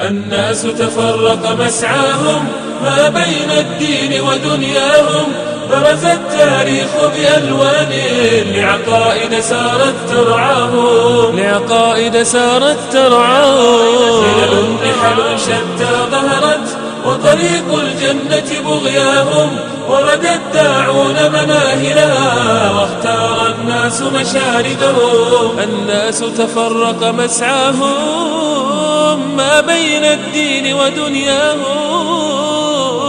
الناس تفرق مسعاهم ما بين الدين ودنياهم. برز التاريخ بألوان لعقائد سارت ترعاهم. لعقائد سارت ترعاهم. خلل نحل شتى ظهرت وطريق الجنة بغياهم. ورد الداعون مناهلها واختار الناس مشاردهم الناس تفرق مسعاهم ما بين الدين ودنياهم.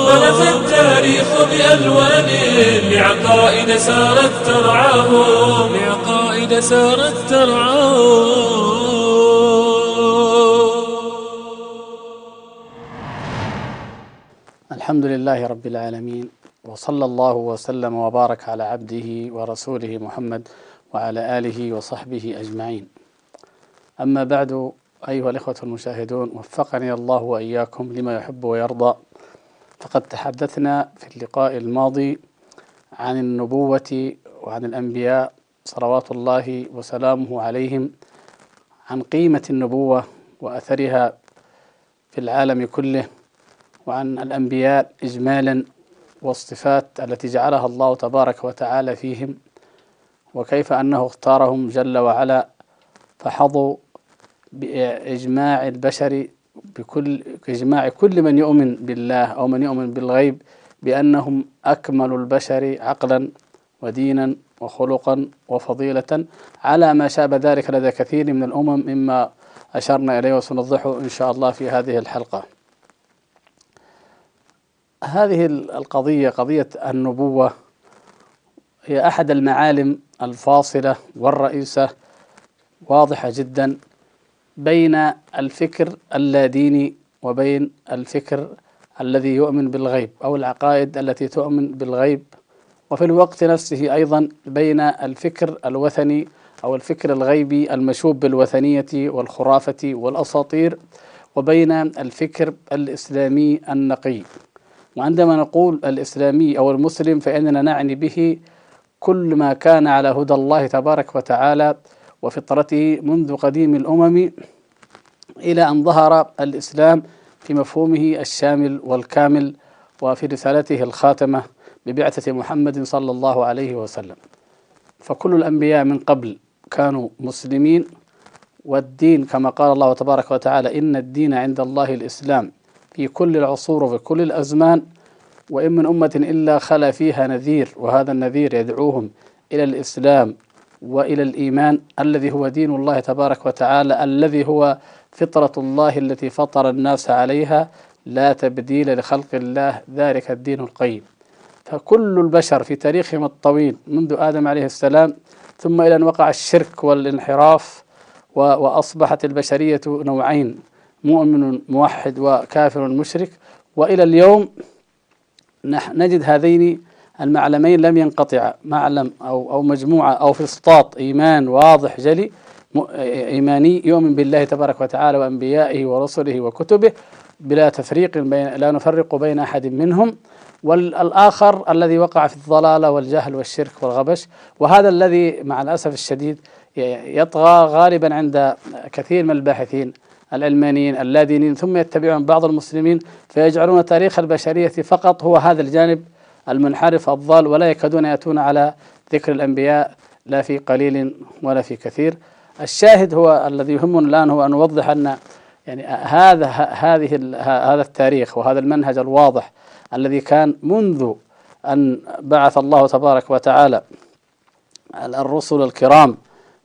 برز التاريخ بألوان لعقائد سارت ترعاهم. لعقائد سارت ترعاهم. الحمد لله رب العالمين وصلى الله وسلم وبارك على عبده ورسوله محمد وعلى آله وصحبه أجمعين. أما بعد أيها الإخوة المشاهدون وفقني الله وإياكم لما يحب ويرضى فقد تحدثنا في اللقاء الماضي عن النبوة وعن الأنبياء صلوات الله وسلامه عليهم عن قيمة النبوة وأثرها في العالم كله وعن الأنبياء إجمالا والصفات التي جعلها الله تبارك وتعالى فيهم. وكيف أنه اختارهم جل وعلا فحظوا بإجماع البشر بكل إجماع كل من يؤمن بالله أو من يؤمن بالغيب بأنهم أكمل البشر عقلا ودينا وخلقا وفضيلة. على ما شاب ذلك لدى كثير من الأمم مما أشرنا إليه وسنوضحه إن شاء الله في هذه الحلقة. هذه القضية قضية النبوة هي أحد المعالم الفاصلة والرئيسة واضحة جدا بين الفكر اللاديني وبين الفكر الذي يؤمن بالغيب أو العقائد التي تؤمن بالغيب. وفي الوقت نفسه أيضا بين الفكر الوثني أو الفكر الغيبي المشوب بالوثنية والخرافة والأساطير وبين الفكر الإسلامي النقي. وعندما نقول الإسلامي أو المسلم فإننا نعني به كل ما كان على هدى الله تبارك وتعالى وفطرته منذ قديم الأمم إلى أن ظهر الإسلام في مفهومه الشامل والكامل وفي رسالته الخاتمة ببعثة محمد صلى الله عليه وسلم. فكل الأنبياء من قبل كانوا مسلمين والدين كما قال الله تبارك وتعالى إن الدين عند الله الإسلام في كل العصور وفي كل الأزمان. وإن من أمة إلا خلا فيها نذير وهذا النذير يدعوهم إلى الإسلام وإلى الإيمان الذي هو دين الله تبارك وتعالى الذي هو فطرة الله التي فطر الناس عليها. لا تبديل لخلق الله ذلك الدين القيم. فكل البشر في تاريخهم الطويل منذ آدم عليه السلام ثم إلى أن وقع الشرك والانحراف وأصبحت البشرية نوعين مؤمن موحد وكافر مشرك. وإلى اليوم نجد هذين المعلمين لم ينقطعا معلم أو أو مجموعة أو فسطاط إيمان واضح جلي إيماني يؤمن بالله تبارك وتعالى وأنبيائه ورسله وكتبه بلا تفريق بين لا نفرق بين أحد منهم. والآخر الذي وقع في الضلالة والجهل والشرك والغبش وهذا الذي مع الأسف الشديد يطغى غالبا عند كثير من الباحثين. العلمانيين اللادينيين ثم يتبعون بعض المسلمين فيجعلون تاريخ البشرية فقط هو هذا الجانب المنحرف الضال ولا يكادون يأتون على ذكر الأنبياء لا في قليل ولا في كثير. الشاهد هو الذي يهمنا الآن هو أن نوضح أن يعني هذا هذه هذا التاريخ وهذا المنهج الواضح الذي كان منذ أن بعث الله تبارك وتعالى الرسل الكرام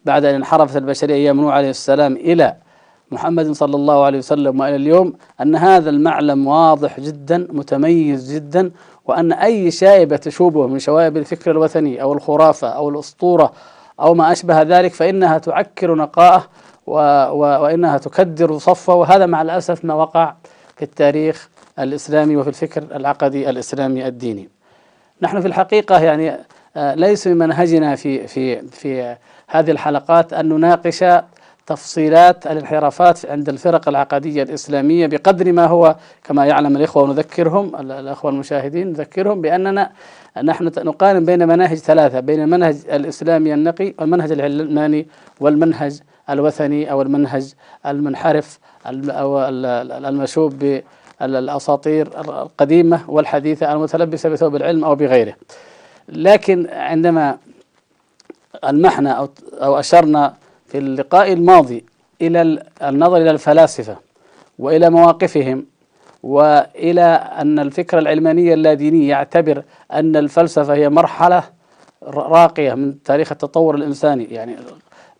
بعد أن انحرفت البشرية أيام نوح عليه السلام إلى محمد صلى الله عليه وسلم وإلى اليوم أن هذا المعلم واضح جدا متميز جدا وأن أي شائبة تشوبه من شوائب الفكر الوثني أو الخرافة أو الأسطورة أو ما أشبه ذلك فإنها تعكر نقاءه و و وإنها تكدر صفه وهذا مع الأسف ما وقع في التاريخ الإسلامي وفي الفكر العقدي الإسلامي الديني. نحن في الحقيقة يعني ليس من منهجنا في في في هذه الحلقات أن نناقش تفصيلات الانحرافات عند الفرق العقدية الإسلامية بقدر ما هو كما يعلم الإخوة ونذكرهم الأخوة المشاهدين نذكرهم بأننا نحن نقارن بين مناهج ثلاثة بين المنهج الإسلامي النقي والمنهج العلماني والمنهج الوثني أو المنهج المنحرف المشوب بالأساطير القديمة والحديثة المتلبسة بثوب العلم أو بغيره. لكن عندما ألمحنا أو أو أشرنا اللقاء الماضي إلى النظر إلى الفلاسفة وإلى مواقفهم وإلى أن الفكر العلماني اللاديني يعتبر أن الفلسفة هي مرحلة راقية من تاريخ التطور الإنساني. يعني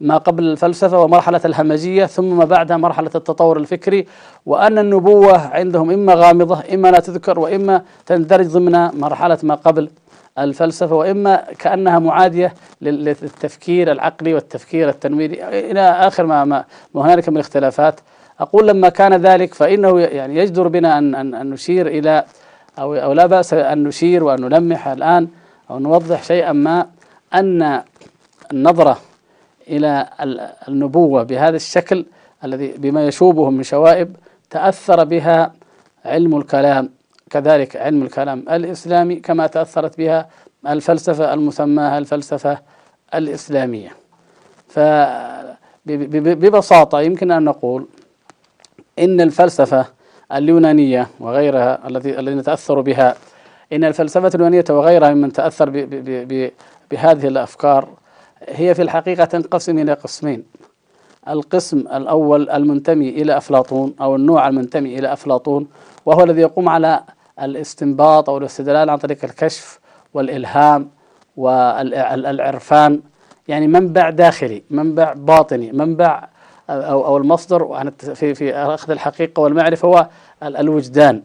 ما قبل الفلسفة ومرحلة الهمجية ثم ما بعدها مرحلة التطور الفكري وأن النبوة عندهم إما غامضة إما لا تذكر وإما تندرج ضمن مرحلة ما قبل الفلسفة وإما كأنها معادية للتفكير العقلي والتفكير التنويري إلى آخر ما, ما هنالك من اختلافات. أقول لما كان ذلك فإنه يعني يجدر بنا أن, أن, أن نشير إلى أو, أو لا بأس أن نشير وأن نلمح الآن أو نوضح شيئا ما أن النظرة إلى النبوة بهذا الشكل الذي بما يشوبه من شوائب تأثر بها علم الكلام. كذلك علم الكلام الإسلامي كما تأثرت بها الفلسفة المسماها الفلسفة الإسلامية. فببساطة يمكن أن نقول إن الفلسفة اليونانية وغيرها الذي الذين تأثروا بها إن الفلسفة اليونانية وغيرها ممن تأثر بهذه الأفكار هي في الحقيقة تنقسم إلى قسمين. القسم الأول المنتمي إلى أفلاطون أو النوع المنتمي إلى أفلاطون وهو الذي يقوم على الاستنباط أو الاستدلال عن طريق الكشف والإلهام والعرفان يعني منبع داخلي منبع باطني منبع أو أو المصدر. في في أخذ الحقيقة والمعرفة هو الوجدان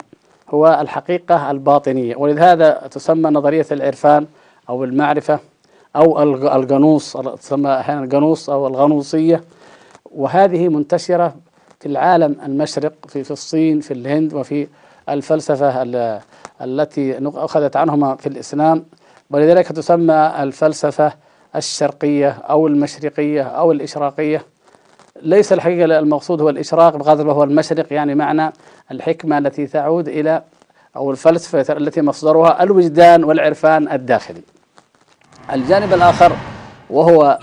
هو الحقيقة الباطنية. ولهذا تسمى نظرية العرفان أو المعرفة أو الغنوص تسمى أحيانا الغنوص أو الغنوصية. وهذه منتشرة في العالم المشرق في, في الصين في الهند وفي الفلسفة التي أخذت عنهما في الإسلام ولذلك تسمى الفلسفة الشرقية أو المشرقية أو الإشراقية. ليس الحقيقة المقصود هو الإشراق بقدر ما هو المشرق يعني معنى الحكمة التي تعود إلى أو الفلسفة التي مصدرها الوجدان والعرفان الداخلي. الجانب الآخر وهو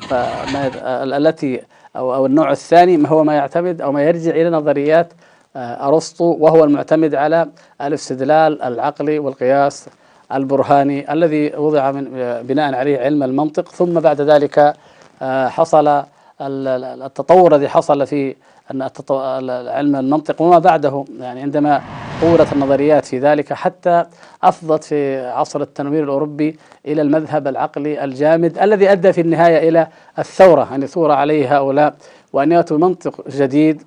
التي أو, النوع الثاني ما هو ما يعتمد أو ما يرجع إلى نظريات آه، أرسطو وهو المعتمد على الاستدلال العقلي والقياس البرهاني الذي وضع من بناء عليه علم المنطق. ثم بعد ذلك آه، حصل التطور الذي حصل في علم المنطق. وما بعده يعني عندما طورت النظريات في ذلك حتى أفضت في عصر التنوير الأوروبي إلى المذهب العقلي الجامد الذي أدى في النهاية إلى الثورة أن يثور عليه هؤلاء وأن يأتوا منطق جديد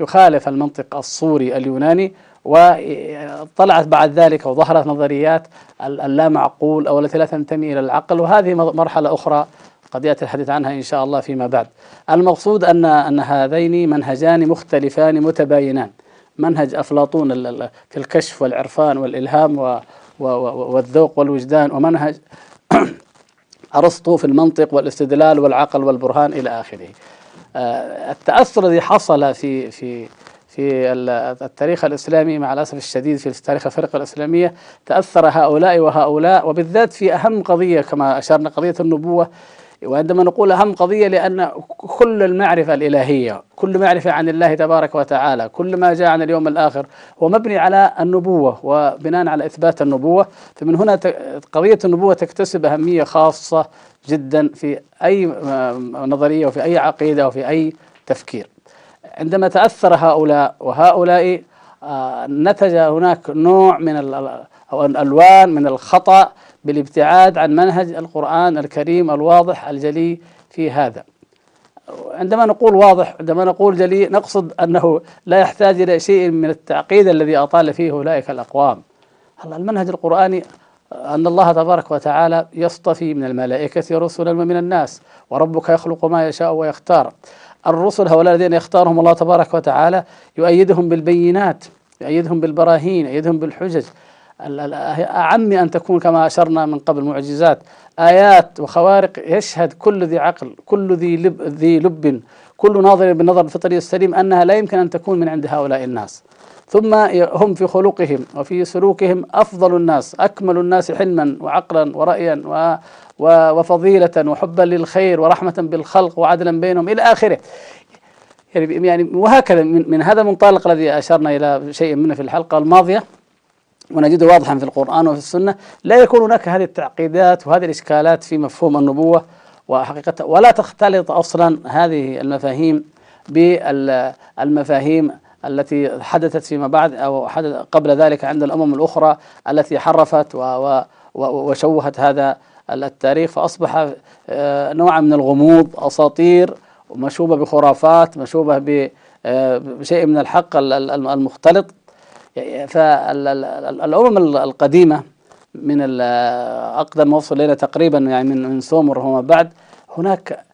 يخالف المنطق الصوري اليوناني وطلعت بعد ذلك وظهرت نظريات اللا معقول أو التي لا تنتمي إلى العقل وهذه مرحلة أخرى قد يأتي الحديث عنها إن شاء الله فيما بعد. المقصود ان أن هذين منهجان مختلفان متباينان. منهج أفلاطون في الكشف والعرفان والإلهام والذوق والوجدان ومنهج أرسطو في المنطق والاستدلال والعقل والبرهان إلى آخره. آه، التأثر الذي حصل في في في التاريخ الإسلامي مع الأسف الشديد في تاريخ الفرقه الإسلامية تأثر هؤلاء وهؤلاء وبالذات في أهم قضية كما أشرنا قضية النبوة. وعندما نقول أهم قضية لأن كل المعرفة الإلهية كل معرفة عن الله تبارك وتعالى كل ما جاء عن اليوم الآخر هو مبني على النبوة وبناء على إثبات النبوة. فمن هنا قضية النبوة تكتسب أهمية خاصة جدا في أي نظرية وفي أي عقيدة وفي أي تفكير. عندما تأثر هؤلاء وهؤلاء آه، نتج هناك نوع من أو ألوان من الخطأ بالابتعاد عن منهج القرآن الكريم الواضح الجلي في هذا. عندما نقول واضح عندما نقول جلي نقصد أنه لا يحتاج إلى شيء من التعقيد الذي أطال فيه أولئك الأقوام. المنهج القرآني أن الله تبارك وتعالى يصطفي من الملائكة رسلا ومن الناس وربك يخلق ما يشاء ويختار. الرسل هؤلاء الذين يختارهم الله تبارك وتعالى يؤيدهم بالبينات يؤيدهم بالبراهين يؤيدهم بالحجج. أعم أن تكون كما أشرنا من قبل معجزات. آيات وخوارق يشهد كل ذي عقل كل ذي لب, ذي لب كل ناظر بالنظر الفطري السليم أنها لا يمكن أن تكون من عند هؤلاء الناس. ثم هم في خلقهم وفي سلوكهم أفضل الناس أكمل الناس حلما وعقلا ورأيا و وفضيلة وحبا للخير ورحمة بالخلق وعدلا بينهم إلى آخره. يعني يعني وهكذا من, هذا المنطلق الذي أشرنا إلى شيء منه في الحلقة الماضية. ونجده واضحا في القرآن وفي السنة لا يكون هناك هذه التعقيدات وهذه الإشكالات في مفهوم النبوة وحقيقة ولا تختلط أصلا هذه المفاهيم بالمفاهيم التي حدثت فيما بعد أو حدث قبل ذلك عند الأمم الأخرى التي حرفت وشوهت هذا التاريخ. فأصبح آه، نوعا من الغموض أساطير مشوبة بخرافات مشوبة بشيء من الحق المختلط. فالأمم القديمة من أقدم وصل إلينا تقريبا يعني من من سومر وما بعد هناك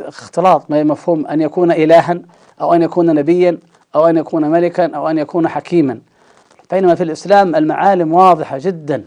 اختلاط ما مفهوم أن يكون إلها أو أن يكون نبيا أو أن يكون ملكا أو أن يكون حكيما. بينما في الإسلام المعالم واضحة جدا.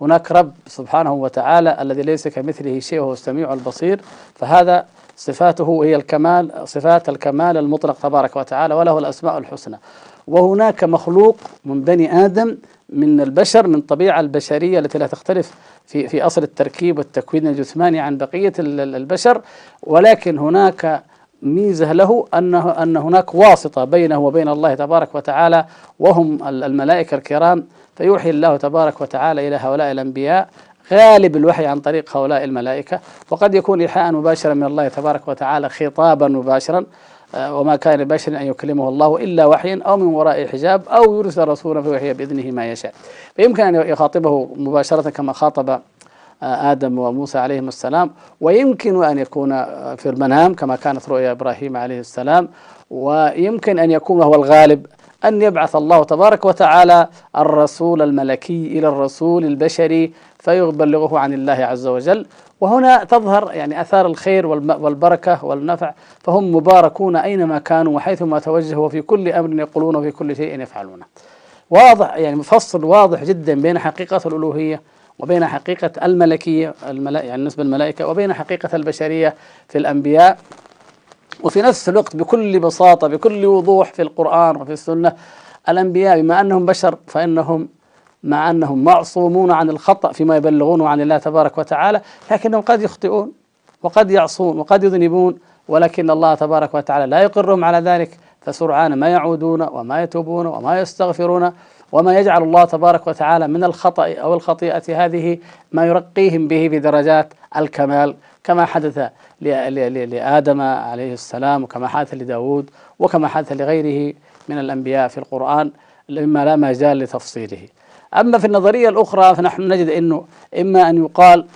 هناك رب سبحانه وتعالى الذي ليس كمثله شيء وهو السميع البصير فهذا صفاته هي الكمال صفات الكمال المطلق تبارك وتعالى وله الأسماء الحسنى. وهناك مخلوق من بني آدم من البشر من الطبيعة البشرية التي لا تختلف في في أصل التركيب والتكوين الجسماني عن بقية البشر. ولكن هناك ميزة له أنه أن هناك واسطة بينه وبين الله تبارك وتعالى وهم الملائكة الكرام. فيوحي الله تبارك وتعالى إلى هؤلاء الأنبياء غالب الوحي عن طريق هؤلاء الملائكة. وقد يكون إيحاء مباشرا من الله تبارك وتعالى خطابا مباشرا. وما كان لبشر أن يكلمه الله إلا وحيا أو من وراء حجاب أو يرسل رسولا فيوحي بإذنه ما يشاء. فيمكن أن يخاطبه مباشرة كما خاطب آه، آدم وموسى عليهم السلام. ويمكن أن يكون في المنام كما كانت رؤيا إبراهيم عليه السلام. ويمكن أن يكون هو الغالب أن يبعث الله تبارك وتعالى الرسول الملكي إلى الرسول البشري فيبلغه عن الله عز وجل. وهنا تظهر يعني آثار الخير والبركة والنفع فهم مباركون أينما كانوا وحيثما توجهوا وفي كل أمر يقولون وفي كل شيء يفعلونه. واضح يعني مفصل واضح جدا بين حقيقة الألوهية وبين حقيقة الملكية الملائكه يعني بالنسبة للملائكه وبين حقيقة البشرية في الأنبياء وفي نفس الوقت بكل بساطة بكل وضوح في القرآن وفي السنة الأنبياء بما أنهم بشر فإنهم مع أنهم معصومون عن الخطأ فيما يبلغونه عن الله تبارك وتعالى لكنهم قد يخطئون وقد يعصون وقد يذنبون ولكن الله تبارك وتعالى لا يقرهم على ذلك فسرعان ما يعودون وما يتوبون وما يستغفرون وما يجعل الله تبارك وتعالى من الخطأ أو الخطيئة هذه ما يرقيهم به بدرجات الكمال كما حدث لآدم عليه السلام وكما حدث لداود وكما حدث لغيره من الأنبياء في القرآن مما لا مجال لتفصيله. أما في النظرية الأخرى فنحن نجد أنه إما أن يقال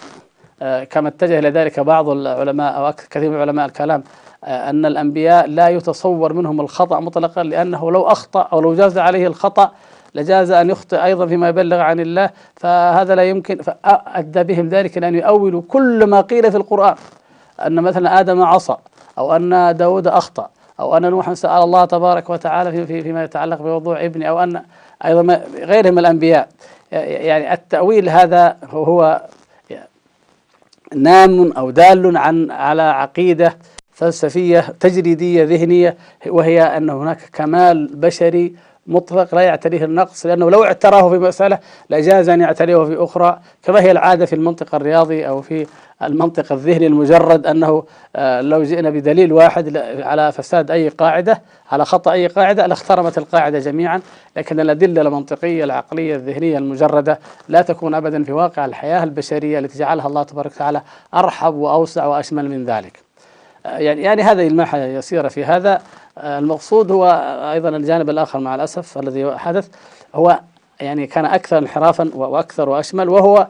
آه، كما اتجه إلى ذلك بعض العلماء أو كثير من علماء الكلام آه، أن الأنبياء لا يتصور منهم الخطأ مطلقا لأنه لو أخطأ أو لو جاز عليه الخطأ لجاز أن يخطئ أيضا فيما يبلغ عن الله فهذا لا يمكن فأدى بهم ذلك أن يؤولوا كل ما قيل في القرآن أن مثلا آدم عصى أو أن داود أخطأ أو أن نوح سأل الله تبارك وتعالى في فيما يتعلق بوضوع ابنه أو أن أيضا غيرهم الأنبياء. يعني التأويل هذا هو نام أو دال عن على عقيدة فلسفية تجريدية ذهنية وهي أن هناك كمال بشري مطلق لا يعتريه النقص لأنه لو اعتراه في مسألة لجاز أن يعتريه في أخرى. كما هي العادة في المنطق الرياضي أو في المنطق الذهني المجرد أنه آه، لو جئنا بدليل واحد على فساد أي قاعدة على خطأ أي قاعدة لاخترمت القاعدة جميعا. لكن الأدلة المنطقية العقلية الذهنية المجردة لا تكون أبدا في واقع الحياة البشرية التي جعلها الله تبارك وتعالى أرحب وأوسع وأشمل من ذلك. آه، يعني يعني هذه الماحة يسيرة في هذا. المقصود هو أيضا الجانب الآخر مع الأسف الذي حدث. هو يعني كان أكثر انحرافا وأكثر وأشمل وهو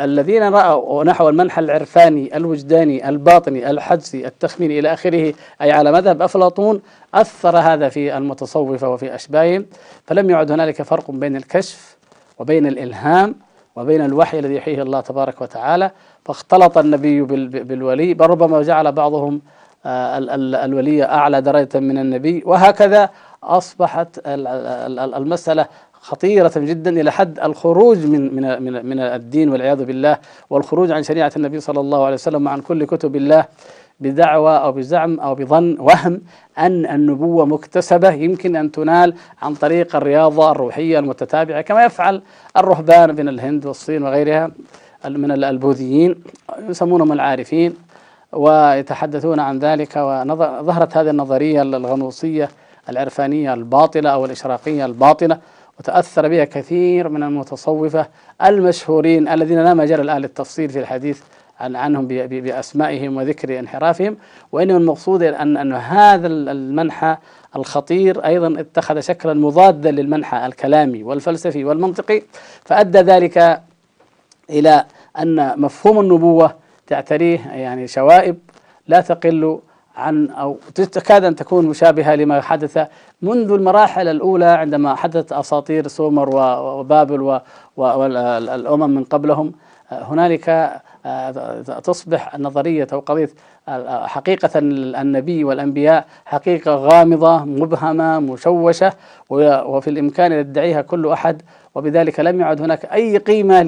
الذين رأوا نحو المنحى العرفاني الوجداني الباطني الحدسي التخميني إلى آخره أي على مذهب أفلاطون أثر هذا في المتصوفة وفي أشباههم. فلم يعد هنالك فرق بين الكشف وبين الإلهام وبين الوحي الذي يحييه الله تبارك وتعالى. فاختلط النبي بالولي بل ربما جعل بعضهم آه، الولي أعلى درجة من النبي. وهكذا أصبحت المسألة خطيرة جدا إلى حد الخروج من من من من الدين والعياذ بالله والخروج عن شريعة النبي صلى الله عليه وسلم وعن كل كتب الله بدعوى أو بزعم أو بظن وهم أن النبوة مكتسبة يمكن أن تنال عن طريق الرياضة الروحية المتتابعة كما يفعل الرهبان من الهند والصين وغيرها من البوذيين يسمونهم العارفين. ويتحدثون عن ذلك وظهرت هذه النظرية الغنوصية العرفانية الباطلة أو الإشراقية الباطلة وتأثر بها كثير من المتصوفة المشهورين الذين لا مجال الآن للتفصيل في الحديث عن عنهم بأسمائهم وذكر انحرافهم وإنما المقصود أن أن هذا المنحى الخطير أيضا اتخذ شكلا مضادا للمنحى الكلامي والفلسفي والمنطقي فأدى ذلك إلى أن مفهوم النبوة تعتريه يعني شوائب لا تقل عن أو تكاد أن تكون مشابهة لما حدث منذ المراحل الأولى عندما حدث أساطير سومر وبابل والأمم من قبلهم. هنالك تصبح نظرية أو قضية حقيقة النبي والأنبياء حقيقة غامضة مبهمة مشوشة وفي الإمكان يدعيها كل أحد وبذلك لم يعد هناك أي قيمة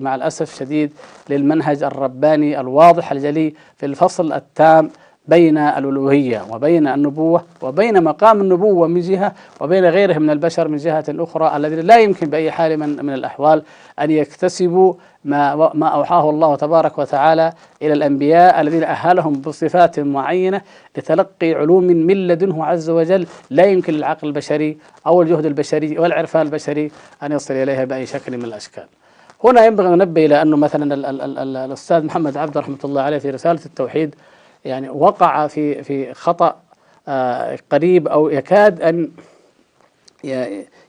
مع الأسف الشديد للمنهج الرباني الواضح الجلي في الفصل التام بين الألوهية وبين النبوة وبين مقام النبوة من جهة وبين غيره من البشر من جهة أخرى الذين لا يمكن بأي حال من, من الأحوال أن يكتسبوا ما, ما أوحاه الله تبارك وتعالى إلى الأنبياء الذين أهلهم بصفات معينة لتلقي علوم من لدنه عز وجل لا يمكن للعقل البشري أو الجهد البشري والعرفان البشري أن يصل إليها بأي شكل من الأشكال. هنا ينبغي أن ننبه إلى أنه مثلا الأستاذ محمد عبد رحمة الله عليه في رسالة التوحيد يعني وقع في في خطأ آه، قريب أو يكاد أن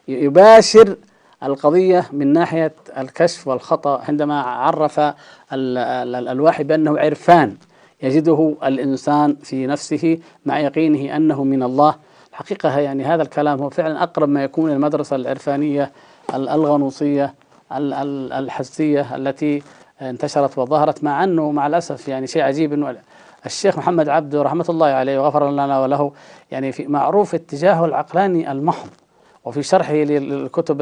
يباشر القضية من ناحية الكشف والخطأ عندما عرف الواحد بأنه عرفان يجده الإنسان في نفسه مع يقينه أنه من الله. الحقيقة يعني هذا الكلام هو فعلا أقرب ما يكون المدرسة العرفانية الغنوصية الحسية التي انتشرت وظهرت مع أنه مع الأسف يعني شيء عجيب أنه الشيخ محمد عبده رحمة الله عليه وغفر لنا وله يعني في معروف اتجاهه العقلاني المحض وفي شرحه للكتب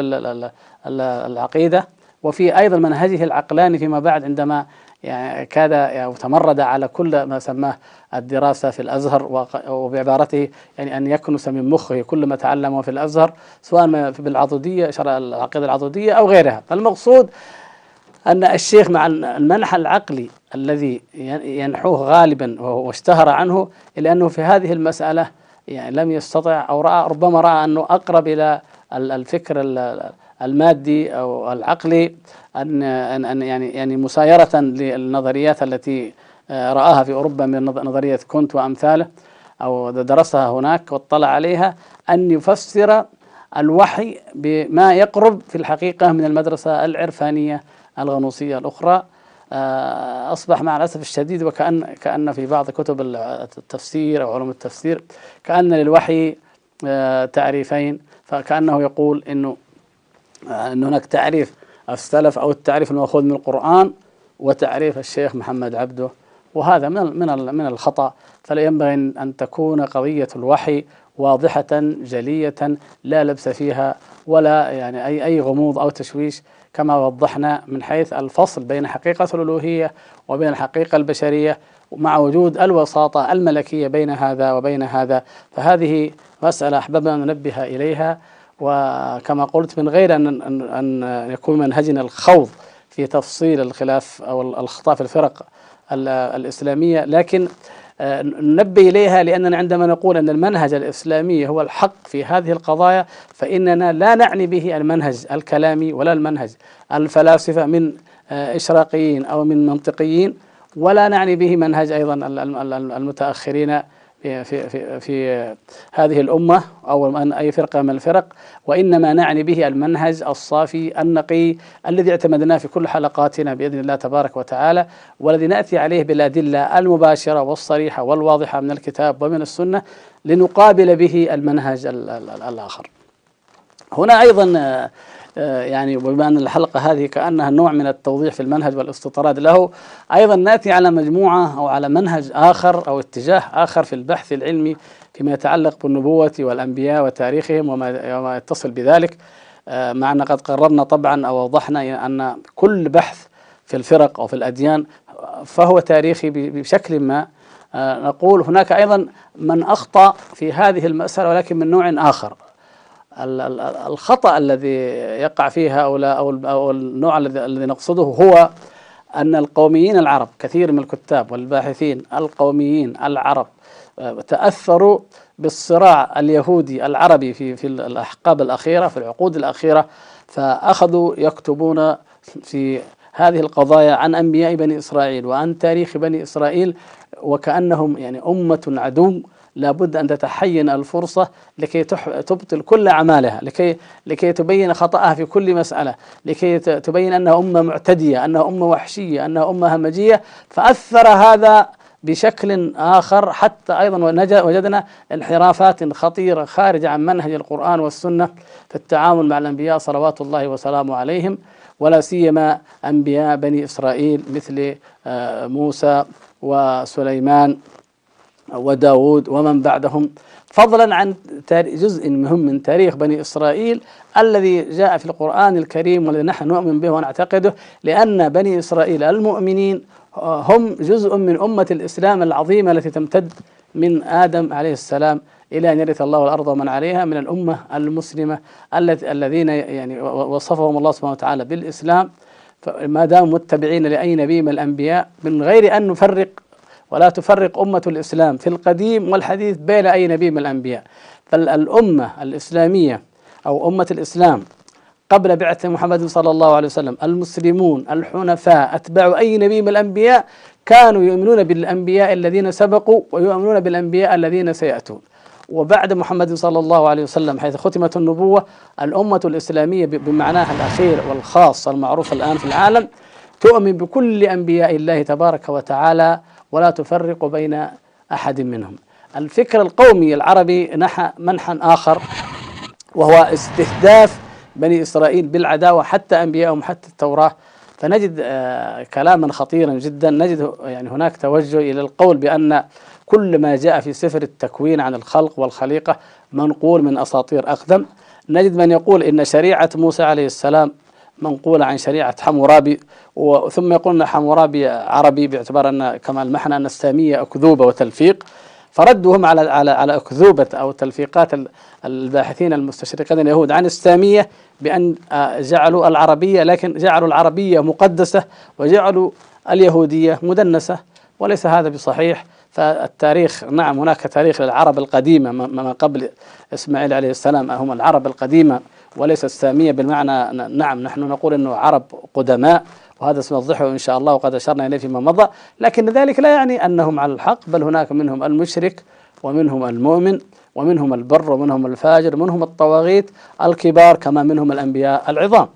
العقيدة وفي أيضا منهجه العقلاني فيما بعد عندما يعني كاد يعني تمرد على كل ما سماه الدراسة في الأزهر وبعبارته يعني أن يكنس من مخه كل ما تعلمه في الأزهر سواء بالعضدية شرع العقيدة العضدية أو غيرها. فالمقصود أن الشيخ مع المنح العقلي الذي ينحوه غالبا واشتهر عنه إلا أنه في هذه المسألة يعني لم يستطع أو رأى ربما رأى أنه أقرب إلى الفكر المادي أو العقلي أن أن يعني يعني مسايرة للنظريات التي آه، رآها في أوروبا من نظرية كونت وأمثاله أو درسها هناك واطلع عليها أن يفسر الوحي بما يقرب في الحقيقة من المدرسة العرفانية الغنوصية الأخرى آه، أصبح مع الأسف الشديد وكأن كأن في بعض كتب التفسير أو علوم التفسير كأن للوحي آه، تعريفين فكأنه يقول إنه آه، أن هناك تعريف السلف أو التعريف المأخوذ من القرآن وتعريف الشيخ محمد عبده وهذا من من من الخطأ. فلا ينبغي أن تكون قضية الوحي واضحة جلية لا لبس فيها ولا يعني أي أي غموض أو تشويش. كما وضحنا من حيث الفصل بين حقيقة الألوهية وبين الحقيقة البشرية مع وجود الوساطة الملكية بين هذا وبين هذا. فهذه مسألة أحببنا أن ننبه إليها وكما قلت من غير أن أن يكون منهجنا الخوض في تفصيل الخلاف أو الأخطاء في الفرق الإسلامية لكن ننبه إليها لأننا عندما نقول أن المنهج الإسلامي هو الحق في هذه القضايا فإننا لا نعني به المنهج الكلامي ولا المنهج الفلاسفة من آه، إشراقيين أو من منطقيين ولا نعني به منهج أيضا المتأخرين في, في, في هذه الأمة أو أي فرقة من الفرق وإنما نعني به المنهج الصافي النقي الذي اعتمدناه في كل حلقاتنا بإذن الله تبارك وتعالى والذي نأتي عليه بالأدلة المباشرة والصريحة والواضحة من الكتاب ومن السنة لنقابل به المنهج الآخر. هنا أيضا يعني وبما أن الحلقة هذه كأنها نوع من التوضيح في المنهج والاستطراد له أيضا نأتي على مجموعة أو على منهج آخر أو اتجاه آخر في البحث العلمي فيما يتعلق بالنبوة والأنبياء وتاريخهم وما يتصل بذلك. آه، مع أن قد قررنا طبعا أو وضحنا أن كل بحث في الفرق أو في الأديان فهو تاريخي بشكل ما. آه، نقول هناك أيضا من أخطأ في هذه المسألة ولكن من نوع آخر. الخطأ الذي يقع فيه هؤلاء أو النوع الذي نقصده هو أن القوميين العرب كثير من الكتاب والباحثين القوميين العرب آه، تأثروا بالصراع اليهودي العربي في في الأحقاب الأخيرة في العقود الأخيرة فأخذوا يكتبون في هذه القضايا عن أنبياء بني إسرائيل وعن تاريخ بني إسرائيل وكأنهم يعني أمة عدو لابد أن تتحين الفرصة لكي تبطل كل أعمالها لكي لكي تبين خطأها في كل مسألة لكي تبين أنها أمة معتدية أنها أمة وحشية أنها أمة همجية. فأثر هذا بشكل آخر حتى أيضا وجدنا انحرافات خطيرة خارجة عن منهج القرآن والسنة في التعامل مع الأنبياء صلوات الله وسلامه عليهم ولا سيما أنبياء بني إسرائيل مثل آه، موسى وسليمان. وداود ومن بعدهم. فضلا عن جزء مهم من تاريخ بني إسرائيل الذي جاء في القرآن الكريم والذي نحن نؤمن به ونعتقده لأن بني إسرائيل المؤمنين هم جزء من أمة الإسلام العظيمة التي تمتد من آدم عليه السلام إلى أن يرث الله الأرض ومن عليها من الأمة المسلمة الذين يعني وصفهم الله سبحانه وتعالى بالإسلام. ما داموا متبعين لأي نبي من الأنبياء من غير أن نفرق ولا تفرق أمة الإسلام. في القديم والحديث بين أي نبي من الأنبياء. فالأمة الإسلامية أو أمة الإسلام قبل بعثة محمد صلى الله عليه وسلم المسلمون الحنفاء أتباع أي نبي من الأنبياء كانوا يؤمنون بالأنبياء الذين سبقوا ويؤمنون بالأنبياء الذين سيأتون. وبعد محمد صلى الله عليه وسلم حيث ختمت النبوة الأمة الإسلامية بمعناها الأخير والخاص المعروف الآن في العالم تؤمن بكل أنبياء الله تبارك وتعالى ولا تفرق بين أحد منهم. الفكر القومي العربي نحى منحا آخر وهو استهداف بني إسرائيل بالعداوة حتى أنبيائهم حتى التوراة. فنجد آه، كلاما خطيرا جدا. نجد يعني هناك توجه إلى القول بأن كل ما جاء في سفر التكوين عن الخلق والخليقة منقول من أساطير أقدم. نجد من يقول إن شريعة موسى عليه السلام منقولة عن شريعة حمورابي ثم يقول أن حمورابي عربي باعتبار أن كما المحنة أن السامية أكذوبة وتلفيق. فردهم على على على أكذوبة أو تلفيقات الباحثين المستشرقين اليهود عن السامية بأن آه، جعلوا العربية لكن جعلوا العربية مقدسة وجعلوا اليهودية مدنسة وليس هذا بصحيح. فالتاريخ نعم هناك تاريخ للعرب القديمة ما قبل إسماعيل عليه السلام هم العرب القديمة. وليس السامية بالمعنى نعم نحن نقول أنه عرب قدماء وهذا سنوضحه إن شاء الله وقد أشرنا إليه فيما مضى. لكن ذلك لا يعني أنهم على الحق بل هناك منهم المشرك ومنهم المؤمن ومنهم البر ومنهم الفاجر ومنهم الطواغيت الكبار كما منهم الأنبياء العظام.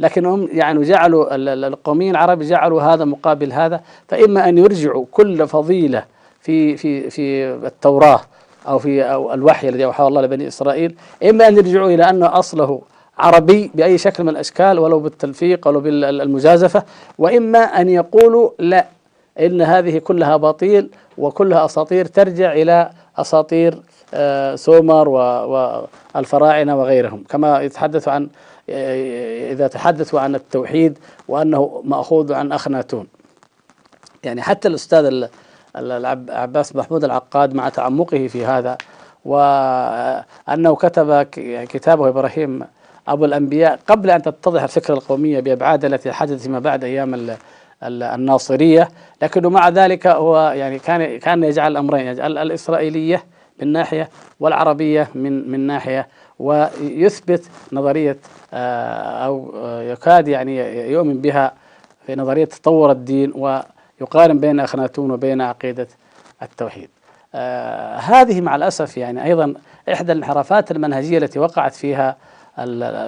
لكنهم يعني جعلوا القوميين العرب جعلوا هذا مقابل هذا فإما أن يرجعوا كل فضيلة في في في التوراة أو في أو الوحي الذي أوحاه الله لبني إسرائيل. إما أن يرجعوا إلى أن أصله عربي بأي شكل من الأشكال ولو بالتلفيق ولو بالمجازفة. وإما أن يقولوا لا إن هذه كلها باطيل وكلها أساطير ترجع إلى أساطير آه، سومر والفراعنة وغيرهم. كما يتحدث عن آه، إذا تحدثوا عن التوحيد وأنه مأخوذ عن أخناتون. يعني حتى الأستاذ العباس محمود العقاد مع تعمقه في هذا. وأنه كتب كتابه إبراهيم أبو الأنبياء قبل أن تتضح الفكرة القومية بأبعادها التي حدثت فيما بعد أيام الناصرية. لكنه مع ذلك هو يعني كان كان يجعل الأمرين يجعل الإسرائيلية من ناحية والعربية من من ناحية. ويثبت نظرية آه، أو يكاد يعني يؤمن بها في نظرية تطور الدين. ويقارن بين أخناتون وبين عقيدة التوحيد. آه هذه مع الأسف يعني أيضا إحدى الانحرافات المنهجية التي وقعت فيها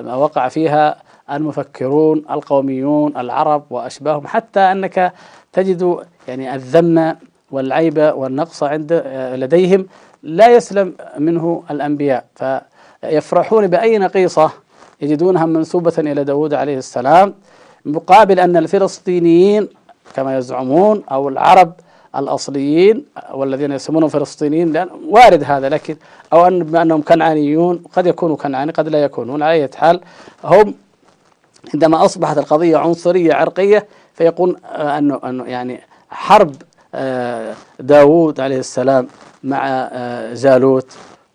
وقع فيها المفكرون القوميون العرب وأشباههم حتى أنك تجد يعني الذم والعيب والنقص عند لديهم لا يسلم منه الأنبياء. فيفرحون بأي نقيصة يجدونها منسوبة إلى داود عليه السلام مقابل أن الفلسطينيين كما يزعمون أو العرب الأصليين والذين يسمونهم فلسطينيين لأن وارد هذا لكن أو أن أنهم كنعانيون قد يكونوا كنعاني قد لا يكونون. على أي حال هم عندما أصبحت القضية عنصرية عرقية فيقول أنه, أنه يعني حرب آه، داوود عليه السلام مع آه، جالوت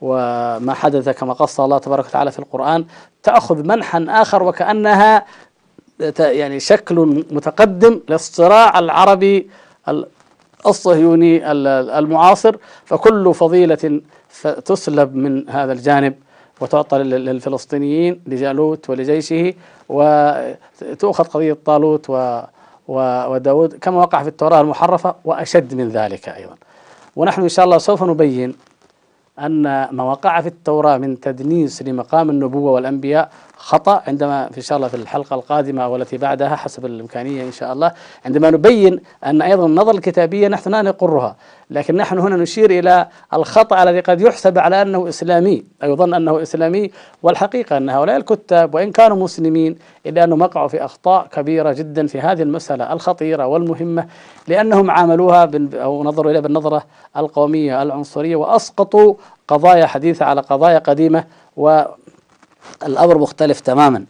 وما حدث كما قص الله تبارك وتعالى في القرآن تأخذ منحا آخر وكأنها يعني شكل متقدم للصراع العربي الصهيوني المعاصر فكل فضيلة تسلب من هذا الجانب وتعطى للفلسطينيين لجالوت ولجيشه وتؤخذ قضية طالوت وداود كما وقع في التوراة المحرفة وأشد من ذلك أيضا. ونحن إن شاء الله سوف نبين أن ما وقع في التوراة من تدنيس لمقام النبوة والأنبياء خطأ عندما إن شاء الله في الحلقة القادمة والتي بعدها حسب الإمكانية إن شاء الله عندما نبين أن أيضا النظر الكتابية نحن لا نقرها لكن نحن هنا نشير إلى الخطأ الذي قد يحسب على أنه إسلامي أو يظن أنه إسلامي والحقيقة أن هؤلاء الكتاب وإن كانوا مسلمين إلا أنهم وقعوا في أخطاء كبيرة جدا في هذه المسألة الخطيرة والمهمة لأنهم عاملوها أو نظروا إليها بالنظرة القومية العنصرية وأسقطوا قضايا حديثة على قضايا قديمة والأمر مختلف تماما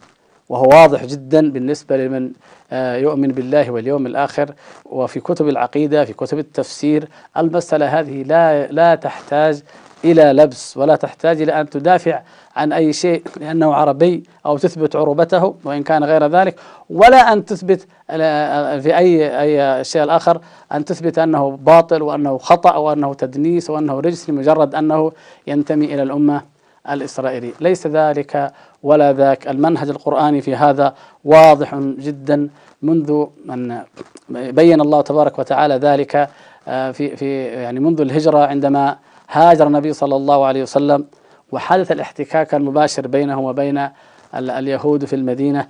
وهو واضح جدا بالنسبة لمن آه، يؤمن بالله واليوم الآخر. وفي كتب العقيدة في كتب التفسير المسألة هذه لا لا تحتاج إلى لبس ولا تحتاج إلى أن تدافع عن أي شيء لأنه عربي أو تثبت عروبته وإن كان غير ذلك ولا أن تثبت آه، في أي أي شيء الآخر أن تثبت أنه باطل وأنه خطأ وأنه تدنيس وأنه رجس لمجرد أنه ينتمي إلى الأمة. الإسرائيلي. ليس ذلك ولا ذاك. المنهج القرآني في هذا واضح جدا منذ أن بين الله تبارك وتعالى ذلك آه، في في يعني منذ الهجرة عندما هاجر النبي صلى الله عليه وسلم وحدث الاحتكاك المباشر بينه وبين اليهود في المدينة.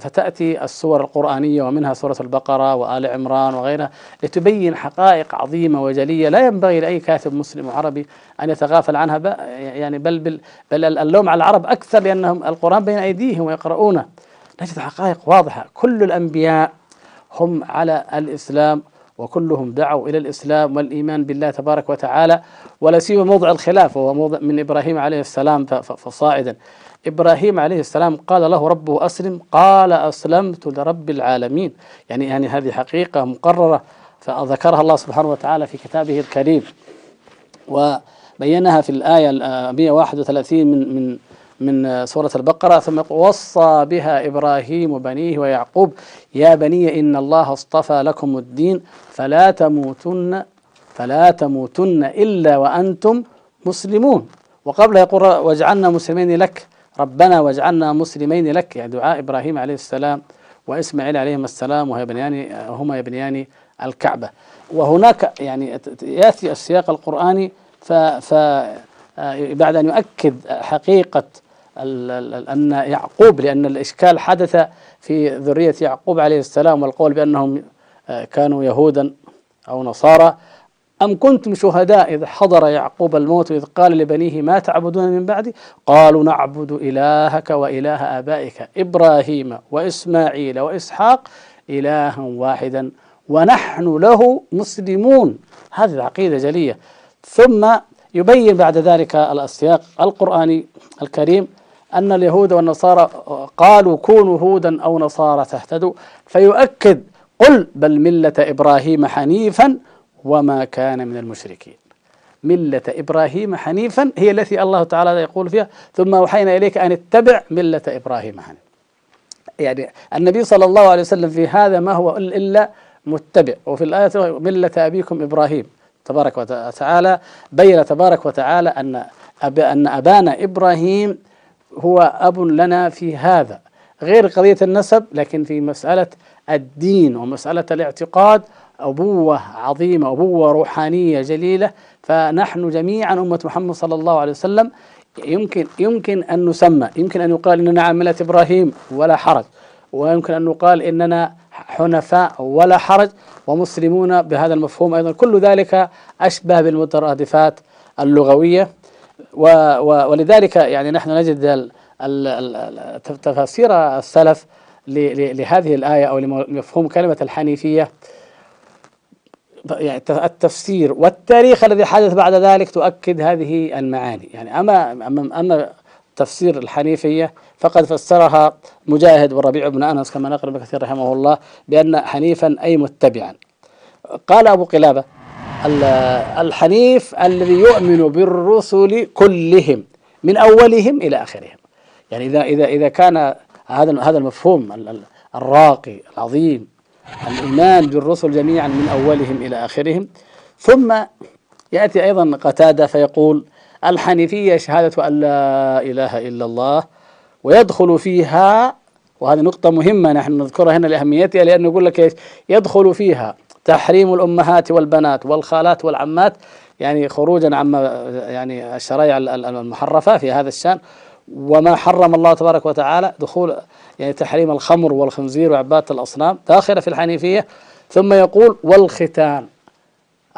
فتأتي السور القرآنية ومنها سورة البقرة وآل عمران وغيرها لتبين حقائق عظيمة وجلية. لا ينبغي لأي كاتب مسلم وعربي أن يتغافل عنها. يعني بل, بل, بل اللوم على العرب أكثر لأنهم القرآن بين أيديهم ويقرؤونه نجد حقائق واضحة. كل الأنبياء هم على الإسلام وكلهم دعوا إلى الإسلام والإيمان بالله تبارك وتعالى. ولا سيما موضع الخلاف وهو موضع من إبراهيم عليه السلام فصاعدا. إبراهيم عليه السلام قال له ربه أسلم قال أسلمت لرب العالمين. يعني يعني هذه حقيقة مقررة فذكرها الله سبحانه وتعالى في كتابه الكريم. وبينها في الآية 131 من من من سورة البقرة ثم وصى بها إبراهيم بنيه ويعقوب يا بني إن الله اصطفى لكم الدين فلا تموتن فلا تموتن إلا وأنتم مسلمون. وقبل يقول واجعلنا مسلمين لك. ربنا واجعلنا مسلمين لك يعني دعاء إبراهيم عليه السلام وإسماعيل عليهما السلام وهي بنيان هما يبنيان الكعبة. وهناك يعني يأتي السياق القرآني ف, ف بعد أن يؤكد حقيقة أن يعقوب لأن الإشكال حدث في ذرية يعقوب عليه السلام والقول بأنهم كانوا يهودا أو نصارى. أم كنتم شهداء إذ حضر يعقوب الموت إذ قال لبنيه ما تعبدون من بعدي؟ قالوا نعبد إلهك وإله آبائك إبراهيم وإسماعيل وإسحاق إلها واحدا ونحن له مسلمون. هذه العقيدة جلية. ثم يبين بعد ذلك السياق القرآني الكريم أن اليهود والنصارى قالوا كونوا هودا أو نصارى تهتدوا. فيؤكد قل بل ملة إبراهيم حنيفا وما كان من المشركين. ملة إبراهيم حنيفا هي التي الله تعالى يقول فيها ثم أوحينا إليك أن اتبع ملة إبراهيم حنيفا. يعني النبي صلى الله عليه وسلم في هذا ما هو إلا متبع. وفي الآية ملة أبيكم إبراهيم. تبارك وتعالى بين تبارك وتعالى أن أب أن أبانا إبراهيم هو أب لنا في هذا. غير قضية النسب لكن في مسألة الدين ومسألة الاعتقاد أبوة عظيمة أبوة روحانية جليلة. فنحن جميعا أمة محمد صلى الله عليه وسلم يمكن يمكن أن نسمى يمكن أن يقال إننا عن ملة إبراهيم ولا حرج ويمكن أن يقال إننا حنفاء ولا حرج ومسلمون بهذا المفهوم أيضا. كل ذلك أشبه بالمترادفات اللغوية. ولذلك يعني نحن نجد تفاسير السلف لهذه الآية أو لمفهوم كلمة الحنيفية يعني التفسير والتاريخ الذي حدث بعد ذلك تؤكد هذه المعاني. يعني أما أما, أما تفسير الحنيفية فقد فسرها مجاهد والربيع بن أنس كما نقل ابن كثير رحمه الله بأن حنيفا أي متبعا. قال أبو قلابة الحنيف الذي يؤمن بالرسل كلهم من أولهم إلى آخرهم. يعني إذا إذا إذا كان هذا هذا المفهوم الراقي العظيم الإيمان بالرسل جميعا من أولهم إلى آخرهم. ثم يأتي أيضا قتادة فيقول الحنيفية شهادة أن لا إله إلا الله ويدخل فيها وهذه نقطة مهمة نحن نذكرها هنا لأهميتها لأنه يقول لك إيش؟ يدخل فيها تحريم الأمهات والبنات والخالات والعمات يعني خروجا عما يعني الشرائع المحرفة في هذا الشأن. وما حرم الله تبارك وتعالى دخول يعني تحريم الخمر والخنزير وعبادة الأصنام داخلة في الحنيفية. ثم يقول والختان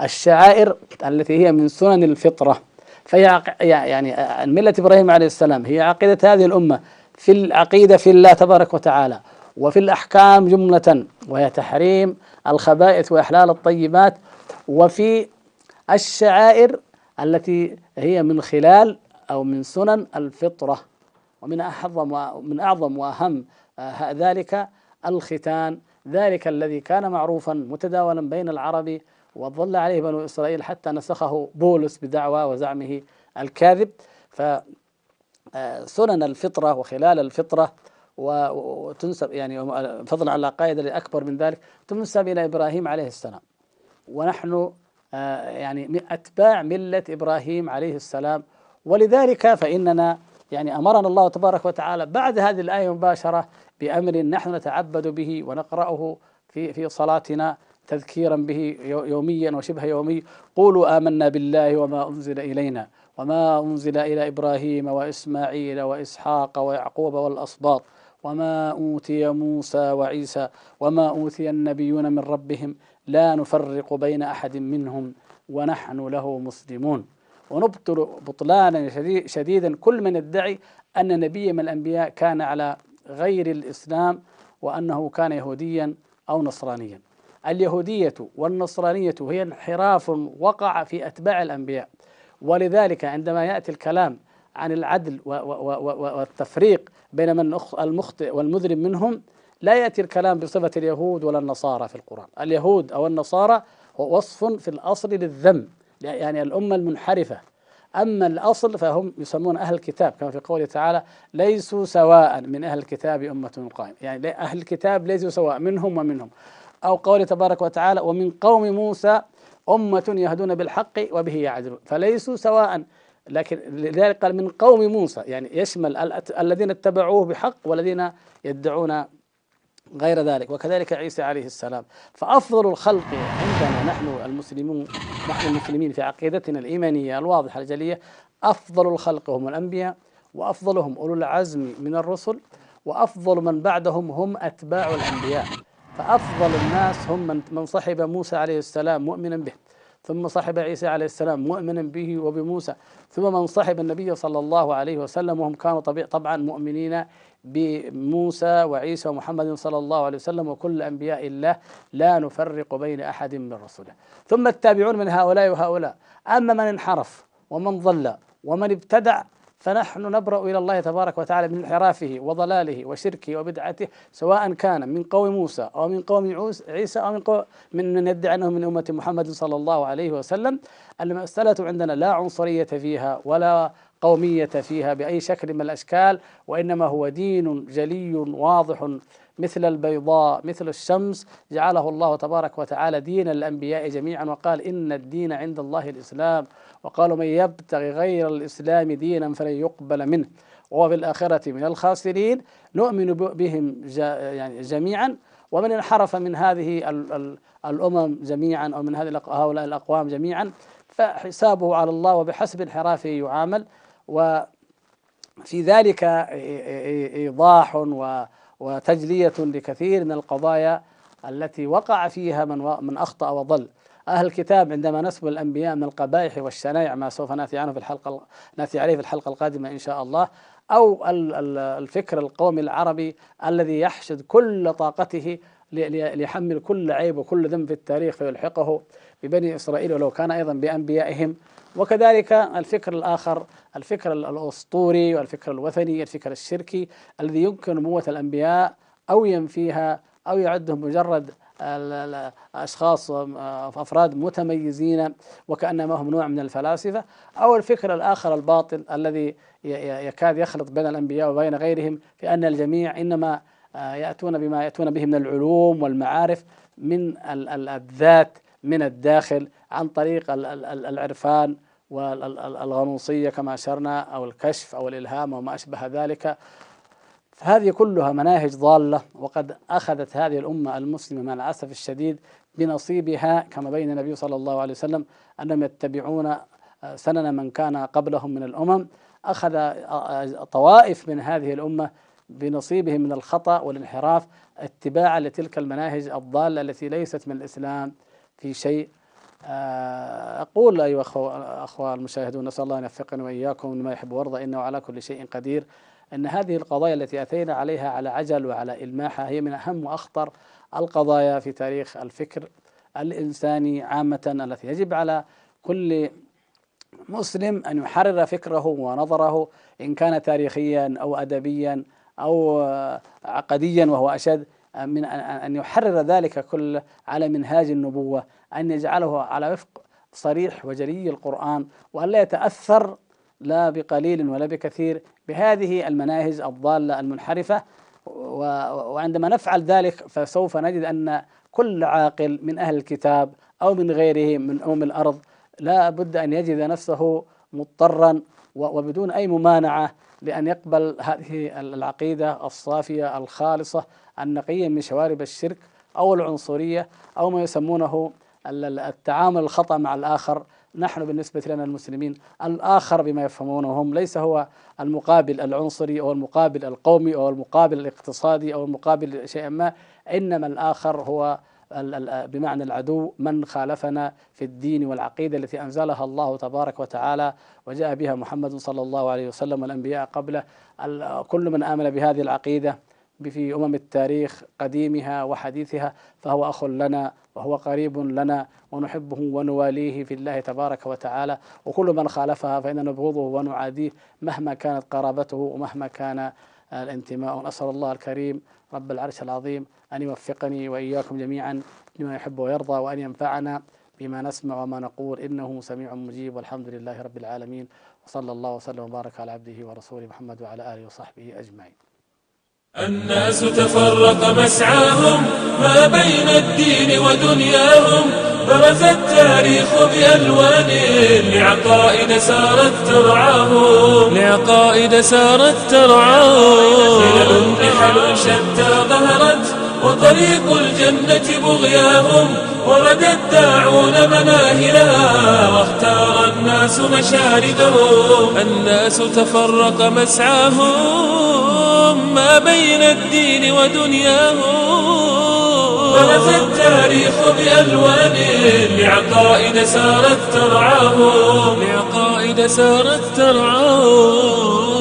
الشعائر التي هي من سنن الفطرة. فهي يعني ملة إبراهيم عليه السلام هي عقيدة هذه الأمة في العقيدة في الله تبارك وتعالى وفي الأحكام جملة وهي تحريم الخبائث وإحلال الطيبات. وفي الشعائر التي هي من خلال أو من سنن الفطرة. ومن أعظم من أعظم وأهم آه، ذلك الختان. ذلك الذي كان معروفا متداولا بين العرب وظل عليه بنو إسرائيل حتى نسخه بولس بدعوى وزعمه الكاذب. فسنن آه، الفطرة وخلال الفطرة وتنسب يعني فضلا على قاعدة أكبر من ذلك تنسب إلى إبراهيم عليه السلام. ونحن آه، يعني أتباع ملة إبراهيم عليه السلام. ولذلك فإننا يعني أمرنا الله تبارك وتعالى بعد هذه الآية مباشرة بأمر نحن نتعبد به ونقرأه في في صلاتنا تذكيرا به يوميا وشبه يومي. قولوا آمنا بالله وما أنزل إلينا وما أنزل إلى إبراهيم وإسماعيل وإسحاق ويعقوب والأسباط وما أوتي موسى وعيسى وما أوتي النبيون من ربهم لا نفرق بين أحد منهم ونحن له مسلمون. ونبطل بطلانا شديدا كل من يدعي أن نبي من الأنبياء كان على غير الإسلام وأنه كان يهوديا أو نصرانيا. اليهودية والنصرانية هي انحراف وقع في أتباع الأنبياء. ولذلك عندما يأتي الكلام عن العدل والتفريق بين من المخطئ والمذنب منهم لا يأتي الكلام بصفة اليهود ولا النصارى في القرآن. اليهود أو النصارى هو وصف في الأصل للذم. يعني الأمة المنحرفة. أما الأصل فهم يسمون أهل الكتاب كما في قوله تعالى ليسوا سواء من أهل الكتاب أمة قائمة. يعني أهل الكتاب ليسوا سواء منهم ومنهم. أو قوله تبارك وتعالى ومن قوم موسى أمة يهدون بالحق وبه يعدلون. فليسوا سواء لكن لذلك قال من قوم موسى. يعني يشمل الذين اتبعوه بحق والذين يدعون غير ذلك. وكذلك عيسى عليه السلام. فأفضل الخلق عندنا نحن المسلمون نحن المسلمين في عقيدتنا الإيمانية الواضحة الجلية أفضل الخلق هم الأنبياء وأفضلهم أولو العزم من الرسل وأفضل من بعدهم هم أتباع الأنبياء. فأفضل الناس هم من صحب موسى عليه السلام مؤمنا به. ثم صحب عيسى عليه السلام مؤمنا به وبموسى. ثم من صحب النبي صلى الله عليه وسلم وهم كانوا طبعا مؤمنين بموسى وعيسى ومحمد صلى الله عليه وسلم وكل أنبياء الله لا نفرق بين أحد من رسله. ثم التابعون من هؤلاء وهؤلاء. أما من انحرف ومن ضل ومن ابتدع فنحن نبرأ إلى الله تبارك وتعالى من انحرافه وضلاله وشركه وبدعته سواء كان من قوم موسى أو من قوم عيسى أو من قوم من يدعي أنه من أمة محمد صلى الله عليه وسلم. المسألة عندنا لا عنصرية فيها ولا قومية فيها بأي شكل من الأشكال وإنما هو دين جلي واضح مثل البيضاء مثل الشمس. جعله الله تبارك وتعالى دين الأنبياء جميعا وقال إن الدين عند الله الإسلام. وقالوا من يبتغي غير الإسلام دينا فلن يقبل منه. وهو في الآخرة من الخاسرين نؤمن بهم يعني جميعا. ومن انحرف من هذه الأمم جميعا أو من هؤلاء الأقوام جميعا فحسابه على الله وبحسب انحرافه يعامل. وفي ذلك إيضاح وتجلية لكثير من القضايا التي وقع فيها من من أخطأ وضل. أهل الكتاب عندما نسب الأنبياء من القبائح والشنائع ما سوف نأتي عنه في الحلقة نأتي عليه في الحلقة القادمة إن شاء الله أو الفكر القومي العربي الذي يحشد كل طاقته ليحمل كل عيب وكل ذنب في التاريخ فيلحقه ببني إسرائيل ولو كان أيضا بأنبيائهم. وكذلك الفكر الآخر الفكر الأسطوري والفكر الوثني الفكر الشركي الذي يمكن نبوة الأنبياء أو ينفيها أو يعدهم مجرد أشخاص أفراد متميزين وكأنما هم نوع من الفلاسفة أو الفكر الآخر الباطل الذي يكاد يخلط بين الأنبياء وبين غيرهم في أن الجميع إنما يأتون بما يأتون به من العلوم والمعارف من الذات من الداخل عن طريق العرفان والغنوصية كما أشرنا أو الكشف أو الإلهام وما أشبه ذلك. هذه كلها مناهج ضالة وقد أخذت هذه الأمة المسلمة مع الأسف الشديد بنصيبها كما بين النبي صلى الله عليه وسلم أنهم يتبعون سنن من كان قبلهم من الأمم. أخذ طوائف من هذه الأمة بنصيبهم من الخطأ والانحراف اتباعا لتلك المناهج الضالة التي ليست من الإسلام في شيء. آه، أقول أيها أخوة المشاهدون نسأل الله أن يوفقنا وإياكم لما يحب ويرضى إنه على كل شيء قدير. أن هذه القضايا التي أتينا عليها على عجل وعلى إلماحها هي من أهم وأخطر القضايا في تاريخ الفكر الإنساني عامة التي يجب على كل مسلم أن يحرر فكره ونظره إن كان تاريخيا أو أدبيا أو عقديا وهو أشد من أن يحرر ذلك كله على منهاج النبوة أن يجعله على وفق صريح وجلي القرآن وأن لا يتأثر لا بقليل ولا بكثير بهذه المناهج الضالة المنحرفة. وعندما نفعل ذلك فسوف نجد أن كل عاقل من أهل الكتاب أو من غيره من أم الأرض لا بد أن يجد نفسه مضطرا وبدون أي ممانعة لأن يقبل هذه العقيدة الصافية الخالصة النقية من شوارب الشرك أو العنصرية أو ما يسمونه التعامل الخطأ مع الآخر نحن بالنسبة لنا المسلمين الآخر بما يفهمونه هم ليس هو المقابل العنصري أو المقابل القومي أو المقابل الاقتصادي أو المقابل شيء ما إنما الآخر هو بمعنى العدو من خالفنا في الدين والعقيدة التي أنزلها الله تبارك وتعالى وجاء بها محمد صلى الله عليه وسلم والأنبياء قبله. كل من آمن بهذه العقيدة في أمم التاريخ قديمها وحديثها فهو أخ لنا وهو قريب لنا ونحبه ونواليه في الله تبارك وتعالى. وكل من خالفها فإننا نبغضه ونعاديه مهما كانت قرابته ومهما كان الانتماء. نسأل الله الكريم رب العرش العظيم أن يوفقني وإياكم جميعا لما يحب ويرضى وأن ينفعنا بما نسمع وما نقول. إنه سميع مجيب. والحمد لله رب العالمين. وصلى الله وسلم وبارك على عبده ورسوله محمد وعلى آله وصحبه أجمعين. الناس تفرق مسعاهم ما بين الدين ودنياهم. برز التاريخ بألوان لعقائد سارت ترعاهم. لعقائد سارت ترعاهم. نحل شتى ظهرت وطريق الجنة بغياهم ورد الداعون مناهلها واختار الناس مشاردهم الناس تفرق مسعاهم ما بين الدين ودنياهم. برز التاريخ بألوان لعقائد سارت ترعاهم. لعقائد سارت ترعاهم.